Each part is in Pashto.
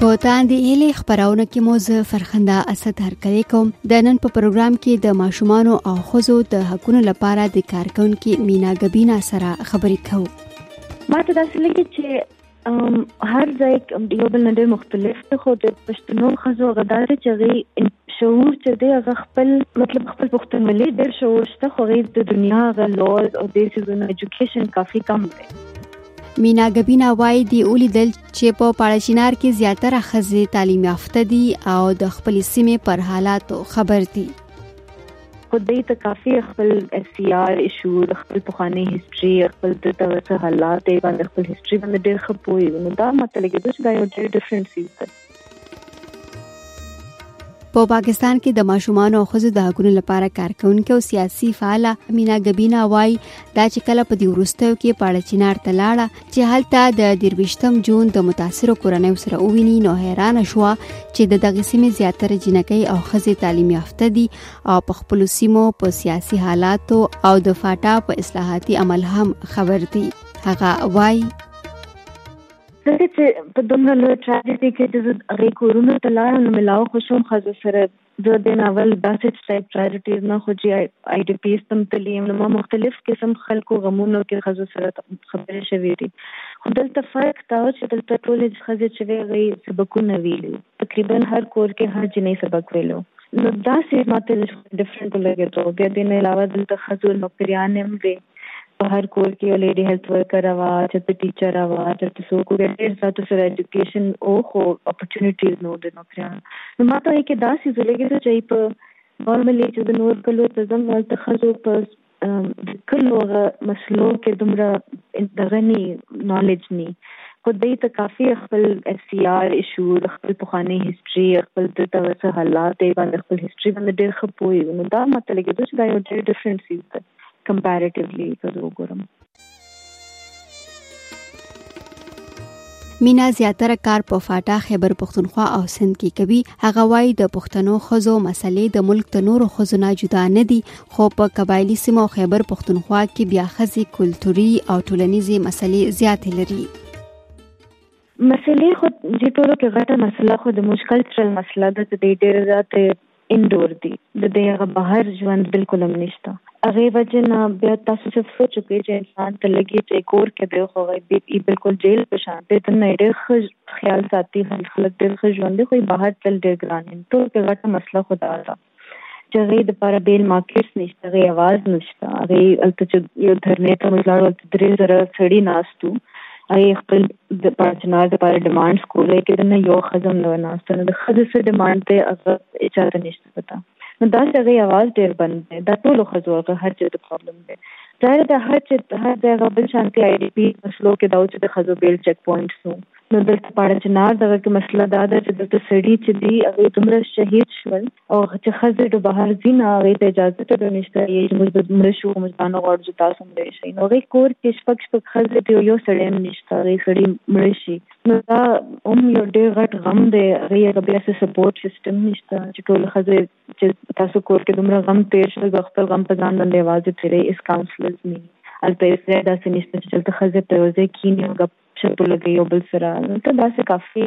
په تاندې ایلې خبرونه کې مو زه فرخنده اسد هرکلی کوم د نن په پروګرام کې د ماشومانو او خوځو د حقوقو لپاره د کارکونکو مینا غبینا سره خبرې کوو ما ته دا سلګي چې هر ځای یو بل نه ډېر مختلف دی خو د پښتنو خزو غدار چې غي شعور چې دی هغه خپل مطلب خپل پښتونولي ډېر شعور شته خو غیر د دنیا هغه لوز او دې سیزونو ایجوکیشن کافي کم دی مینا ګبینا وایي دی ولیدل چې په پاړچینار کې زیاتره خزې تعلیم یافته دي او د خپل سیمې پر حالاتو خبر دي خو دې ته کافي خپل اف سی آر ایشو د خپل پخوانی هیستوري خپل د تاسو حالات باندې خپل هیستوري باندې ډېر خپوي نو دا مطلب کې چې دا یو ډېر ډیفرنٹ سیز دی په پاکستان کې د ماشومان او خزو د حقوقو لپاره کارکونکو او سیاسي فعاله مینا غبینا وای دا چې کله په دی ورستیو کې پاړه چینار ته لاړه چې هلته د 23م جون د متاثر کورنۍ سره وویني نو حیران شو چې د دغه سیمې زیاتره جنکۍ او خزې تعلیم یافته دي او په خپل سیمو په سیاسي حالاتو او د فاټا په اصلاحاتي عمل هم خبر دي هغه وای ځکه چې په دومره لوی ټراجډي کې چې زه هغې کورونو ته لاړم نو مې لا وخوشوم ښځو سره زه د ناول داسې ټایپ ټراجډیز نه خو چې آی ډي پیز ته هم تللي یم نو ما مختلف قسم خلکو غمونو کې ښځو سره خبرې شوې دي خو دلته فرق دا و چې دلته ټولې ښځې چې وې هغوی سبقونه ویلي تقریبا هر کور کې هر جینۍ سبق ویلو نو داسې ماته ډفرنټ ولګېدو بیا دې نه علاوه دلته ښځو نوکریانې هم وې په هر کور کې یو لیډي هیلث ورکر وه چرته ټیچر وه چرته څوک وګړي ډېر زیاتو سره ایجوکیشن او خو اپورتونټیز نو د نوکریانو نو ما ته کې دا سیز ولګېدو چې په نارملی چې د نور کلو ته زم هلته ښځو په د کلو هغه مسلو کې دومره دغه نی نالج نی خو دوی ته کافي خپل اف سي آر ایشو د خپل پخواني هیستوري خپل د دغه څه حالات یې باندې خپل هیستوري باندې ډېر ښه پوه نو دا ماته لګېدو چې دا یو ډېر ډیفرنټ سیز دی کمپیریټیولی که زه وګورم مینا زیاتره کار په فاټا خیبر پښتونخوا او سند کې کوي هغه وایي د پښتنو خزو مسلې د ملک د نورو خزو نه جدا نه دي خو په قبایلی سیمو خیبر پښتونخوا کې بیا خزي کلتوري او ټولنیزې مسلې زیاتې لري مسلې خو د ټولو کې غټه مسله خو د مشکل تر مسله ده چې د ډېر زیاتې انډور دي د دې هغه بهر ژوند بالکل هم نشته هغه وجه نه بیا تاسو صرف سوچ وکړئ چې انسان ته لګي چې کور کې دی خو هغه بالکل جیل په شان دی ته نه ډېر ښه خیال ساتي خلک ډېر ښه ژوند دی خو بهر تل ډېر ګران دي ټول کې غټه مسله خو دا ده چې هغه د لپاره بیل مارکیټس نشته هغه اواز نشته هغه هلته چې یو دھرنې ته موږ لاړو هلته درې زره سړي ناستو هغې خپل د پارچنار لپاره ډیمانډ سکولی کې د نه یو ښځه هم نه وه ناسته نو د ښځو څه ډیمانډ دی هغه چا ته نشته پته نو داسې هغې اواز ډېر بند دی دا ټولو ښځو هغه هر چېرته پرابلم دی ظاهره دا هر چې هر ځای هغه بل شانتي آی ډي پي مسلو کې دا و چې د ښځو بېل چک پوینټ سو نو دلته پاړه چنار دغه کې مسله دا ده چې دلته سړي چې دي هغې دومره شهید شول او چې خزه د بهر زینا غي ته اجازه ته نشته یی چې موږ د مرشو موږ دانو غواړو چې تاسو مړ شئ نو غي کور کې شپږ شپږ خزه دی یو سړی هم نشته غي سړی مړ شي نو دا هم یو ډېر غټ غم دی غي هغه بیا څه سپورټ سیستم نشته چې ټول خزه چې تاسو کور کې دومره غم تیر شول به خپل غم په ځان باندې یوازې تیرې اس کاونسلرز نه الته یې ځای داسې نشته چې دلته خزه په یو ځای کینی او ګپ شپ ولګي یو بل سره دلته داسې کافي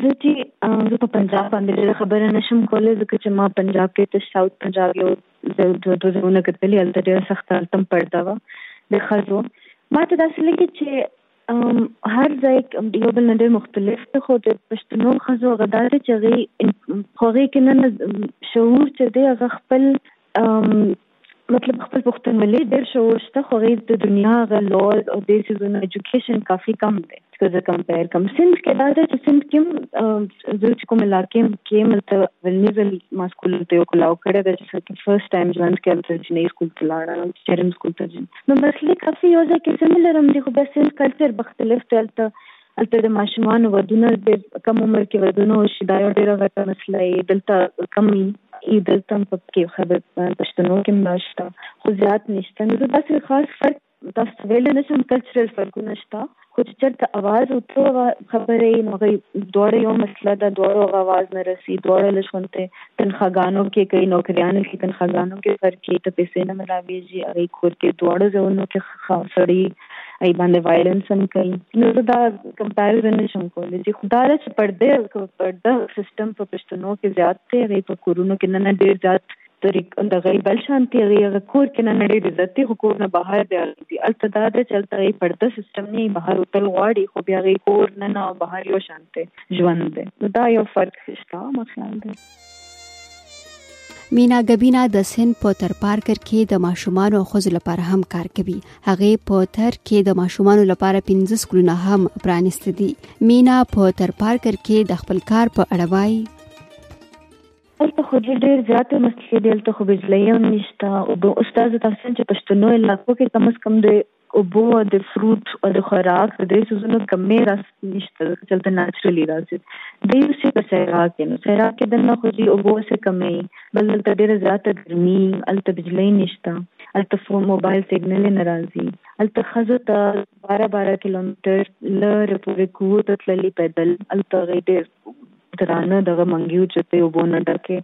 زه چې زه په پنجاب باندې ډېره خبره نشم کولای ځکه چې ما پنجاب کې تش ساوت پنجاب یو ځای دوه دوه ځایونه کتلي هلته ډېره سخته هلته هم پرده وه د ښځو ما ته داسې لګي چې هر ځای یو بل نه ډېر مختلف دی خو د پښتنو ښځو هغه دا دی چې هغوی هغوی کې نه شعور چې دی هغه خپل مطلب خپل پښتونولي ډیر شعور شته خو غیر د دنیا غ لوز او دې سیزونو ایجوکیشن کافي کم دی که زه کمپیر کم سند کې دا ده چې سند کې زه چې کوم علاقې کې ملته ولنی زل ما سکول ته یو کلاو کړی دا چې فرست ټایم ژوند کې ملته چې نه سکول ته لاړم چرم سکول ته ځم نو بس لې کافي یو ځای کې سند لرم دی خو بیا سند کلچر بختلف تلته هلته د ماشومانو ودونه ډېر کم عمر کې ودونه وشي دا یو ډېره غټه مسله یې دلته کم یي دلته هم پکې خبر پښتنو کې هم شته خو زیات نشته نو زه داسې خاص فرق تاسو ته ویلی نه شم کلچرل فرقونه شته خو چې چېرته اواز او ته خبره یې نو هغوی دواړه یو مسله ده دواړو هغه اواز نه رسي دواړه لږ غونتې تنخواګانو کې کوي نوکریانو کې تنخواګانو کې فرق یې ته پیسې نه ملاویږي هغوی کور کې دواړو ځایونو کې سړی ای باندې وایلنس هم کوي نو زه دا کمپیریزن نشم کولی چې خدا له چې پردې پرده سیستم په پښتنو کې زیات دی هغې په کورونو کې نن ډېر زیات طریق د غي بل شانتي هغې هغه کور کې نن ډېر عزت دی خو کور نه بهر دی دي هلته دا دی چې هلته غي پرده سیستم نه بهر وتل غواړي خو بیا غي کور نه نه بهر یو شانته ژوند دی نو دا یو فرق شته ما خیال دی مینا ګبینا د سن په تر پارکر کې د ماشومانو او خزو لپاره هم کار کوي هغه په تر کې د ماشومانو لپاره 15 سکولونه هم پرانیست دي مینا په تر پارکر کې د خپل کار په اړه وایي هلته خو جي ډېر زیاتې مسلې دي هلته خو بجلۍ هم نشته او د استاد تاسو چې پښتنو علاقو کې کم از کم د اوبو او د فروټ او د خوراک د دې سوزونو کمې راس نشته ځکه چې هلته نچرلي راځي دی اوس چې په صحرا کې نو صحرا کې دننه خو چې اوبو څه کمې بل دلته ډېره زیاته ګرمي هلته بجلۍ نشته هلته فون موبایل سیګنل نه راځي هلته ښځو ته باره باره کیلومتر لرې پورې کوو ته تللي پیدل هلته هغوی ډېر درانه دغه منګيو چپې اوبو نه ډکې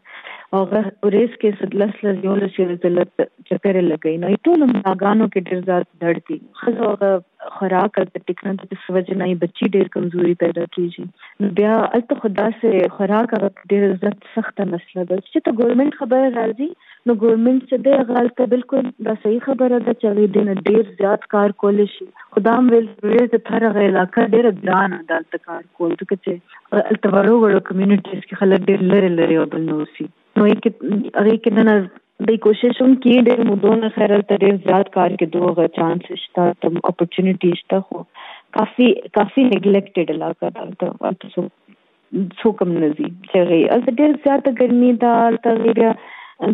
او هغه ورېز کې څه لس لس یولس یولس ځله چکرې لګوي نو یې ټولو ملاګانو کې ډېر زیات درد دي ښځو هغه خوراک هلته ټیک نه دی د څه وجې نه یې بچي ډېر کمزوري پیدا کېږي نو بیا هلته خو داسې خوراک هغه ډېر زیات سخته مسله ده چې ته ګورمنټ خبره راځي نو ګورمنټ چې دی هغه هلته بلکل دا صحیح خبره ده چې هغوی دې نه ډېر زیات کار کولی شي خو دا هم ویل ورېز د هر هغه علاقه ډېره ګرانه ده هلته کار کول ځکه چې هلته په وړو وړو کمیونټیز کې خلک ډېر لرې لرې او بل نه اوسي نو هغې کې دننه د کوشش هم کې ډېر مودو نه خیر هلته ډېر زیات کار کې دوغه چانس شته تم اپورچونیټي شته خو کافي کافي نیګلیکټډ علاقه ده هلته هلته څو څو کم نه ځي چې هغې هلته ډېر زیاته ګرمي ده هلته هغې بیا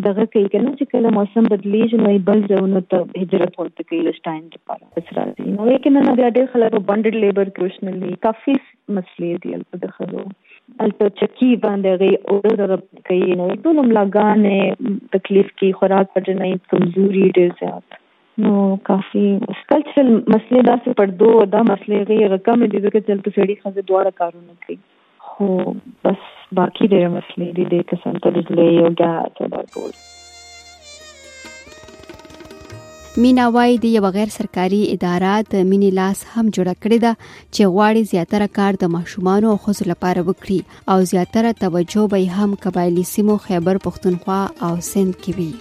دغه کوي که نه چې کله موسم بدلېږي نو بل ځایونو ته هجرت غونته کوي لږ ټایم دپاره بس راځي نو یې کې نه بیا ډېر خلک بنډډ لیبر کې وشنلي کافي مسلې دي هلته د ښځو هلته چکی باندې هغوی اوړه دغه کوي نو ټول ملاګانې تکلیف کې خوراک په جنایت کمزوري ډېر زیات نو کافي اوس کلچرل مسلې داسې پردو دا مسلې هغوی هغه کمې دي ځکه چې هلته سړي ښځې دواړه کارونه کوي خو بس باقي ډېرې مسلې دي دې قسم ته د زړه یو ګیات او دا ټول مینا وایي د یو غیر سرکاري اداره د مینې لاس هم جوړه کړې ده چې غواړي زیاتره کار د ماشومانو او ښځو لپاره وکړي او زیاتره توجه به هم قبایلی سیمو خیبر پښتونخوا او سند کې وي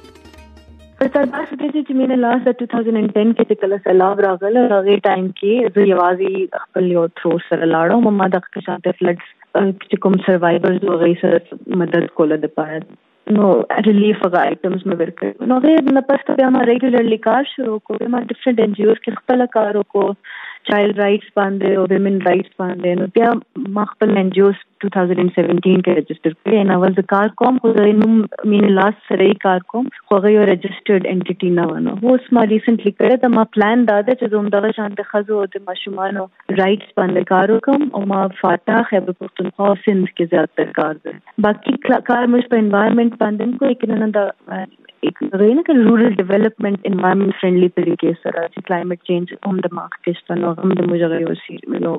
په سرباس کې چې مینه لاس د 2010 کې چې کله سیلاب راغل هغه ټایم کې زه یوازې خپل یو ترو سره لاړم ما د قشاته فلډز چې کوم سروایورز وغي سره مدد کوله د پاره نو ریلیف هغه آیټمز مې ورکړي نو هغه نه پس ته بیا ما ریګولرلی کار شروع کو بیا ما ډیفرنٹ ان جی اوز کې خپل کار وکړو چایلډ رائټس باندې او ویمن رائټس باندې نو بیا ما خپل ان جی اوز 2017 کې رجسٹر کړی نه ول کار کوم خو زه نوم مين لاس سره کار کوم خو هغه یو رجسټرډ انټیټی نه ونه اوس ما ریسنټلی کړی دا ما پلان دا ده چې زه هم دغه شان د خزو او د ماشومان رائټس باندې کار وکم او ما فاتا خیبر پختونخوا او سند کې زیات تر کار ده باقی کار مش په انوایرمنټ باندې هم کوي کنه دا غوښتل نه کړي رورل ډیولپمنټ انوایرمنټ فرندلی طریقې سره چې کلایمټ چینج هم د ماخ کې شته نو هم د مجغه یو سی یو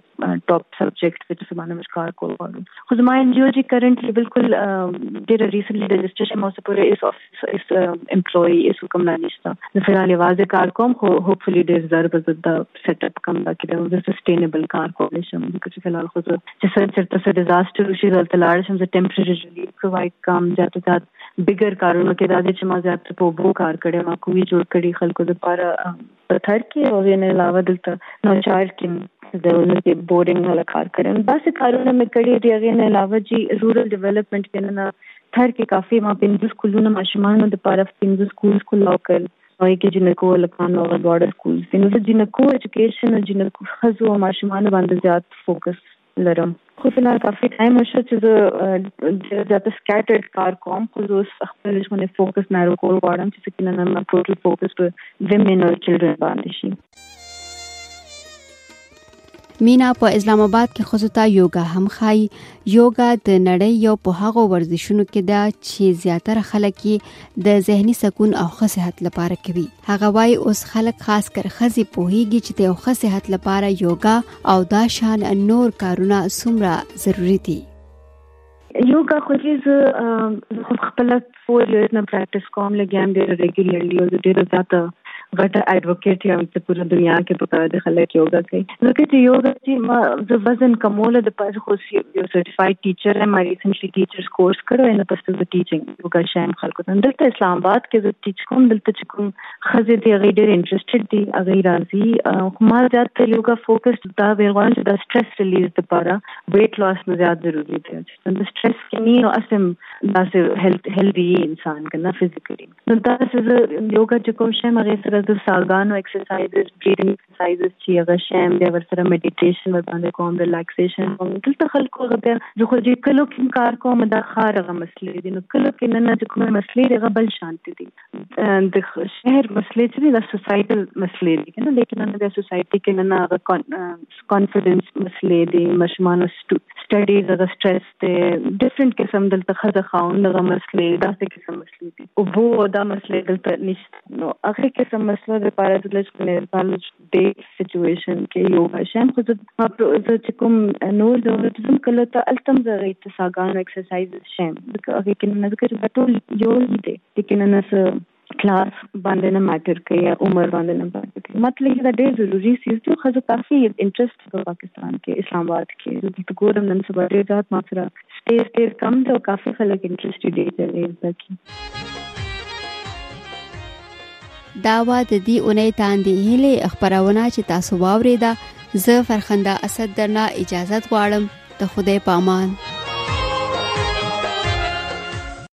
ټاپ سبجیکټ چې څه باندې مش کار کول غواړم خو زما ان جی او چې کرنټلی بالکل ډېر ریسنټلی رجسټریشن مو سره پورې ایس اس امپلوي اس کوم نه نشته نو فلحال یوازې کار کوم خو هوپفلی ډیر زر به زه دا سیټ اپ کوم دا کې دا سسټینبل کار کولی شم ځکه چې فلحال خو زه چې سر چرته سر ډیزاستر وشي دلته لاړ شم زه ټمپرری ریلیف پروواید کوم زیات زیات بګر کارونو کې دا چې ما زیات په بو کار کړی ما کوی جوړ کړی خلکو لپاره په تر کې او یې نه علاوه دلته نو چار کې ځایونو کې بورینګ ولا کار کړی نو داسې کارونه مې کړي دي هغې نه علاوه جي رورل ډیولپمنټ کې نه تر کې کافي ما پنځه سکولونه ماشومانو دپاره پنځه سکولز کلاو کړل هغې کې جنکو هلکانو هغه دواړه سکولز دي نو زه جنکو ایجوکیشن او جنکو ښځو او ماشومانو باندې زیات فوکس لرم خو فی الحال کافی ټایم وشو چې زه ډیر زیات سکیټرډ کار کوم خو زه خپل لښونه فوکس نارو کول غواړم چې سکینه نن ما ټوټل فوکس په ویمن او چلډرن باندې شي مینا په اسلام آباد کې خزو ته یوګا هم خای یوګا د نړۍ یو په هغو ورزشونو کې ده چې زیاتره خلک یې د ذهني سکون او ښه صحت لپاره کوي هغه وای اوس خلک خاص کر خزي پوهیږي چې د ښه صحت لپاره یوګا او دا شان نور کارونه څومره ضروری دي یوګا خو چې زه خو خپل فور ایئرز نه پریکټیس کوم لګیان ډېر ریګولرلی او ډېر زیاته غټه اډوکیټ یم چې پوره دنیا کې په کار د خلک یوګا کوي ځکه چې یوګا چې ما د وزن کمولو د پاره خو یو سرټیفاید ټیچر یم ما ریسنټلی ټیچرز کورس کړو ان پس د ټیچینګ یوګا شایم خلکو ته دلته اسلام آباد کې زه ټیچ کوم دلته چې کوم خزه دی هغه ډېر انټرېسټډ دي هغه راځي خو ما زیات تر یوګا فوکس دا ویل غواړم چې د سټرس ریلیز لپاره ویټ لاس نو زیات ضروری دی چې څنګه سټرس کې نه نو اسم داسې هیلث هیلدي انسان کنه فزیکلی نو دا چې یوګا چې کوم شی مغه سره د ساګانو ایکسرسایزز بریدینګ اکسرسایزز چی هغه شیم بیا ورسره میډیټیشن ورباندې کوم ریلاکسیشن کوم دلته خلکو هغه بیا زه خو چې کلو کې کار کوم دا ښار هغه مسلې دي نو کلو کې نه نه چې کومه مسلې دي هغه بل شانتي دي د شهر مسلې چې دي دا سوسایټل مسلې دي کنه لیکن نه د سوسایټي کې نه نه هغه کانفیډنس مسلې دي مشمانو سټډیز هغه سټریس ته ډیفرنٹ قسم دلته خزه خاوند غو مسلې داسې قسم مسلې دي او بو دا مسلې دلته نشته نو هغه قسم مسله د پاره د لږ نړیوال ډې سچويشن کې یو شان خو زه چې کوم نور ضرورت زم کله ته التم زغه اتصاګان ایکسرسایز شم هغه کې نه ذکر ټول یو دي لیکن نه کلاس باندې نه ماتر کوي یا عمر باندې نه ماتر کوي مطلب دا ډېر ضروری سیز دی خو کافي انټرست په پاکستان کې اسلام آباد کې زه دلته ګورم نن سبا ډېر زیات ما سره سپیس ډېر کم دی او کافي خلک انټرست ډېر لري زده کړي دا وا د دې اونۍ تاندې هلې خبرونه چې تاسو واورېده زه فرخنده اسد درنه اجازه غواړم ته خدای پامان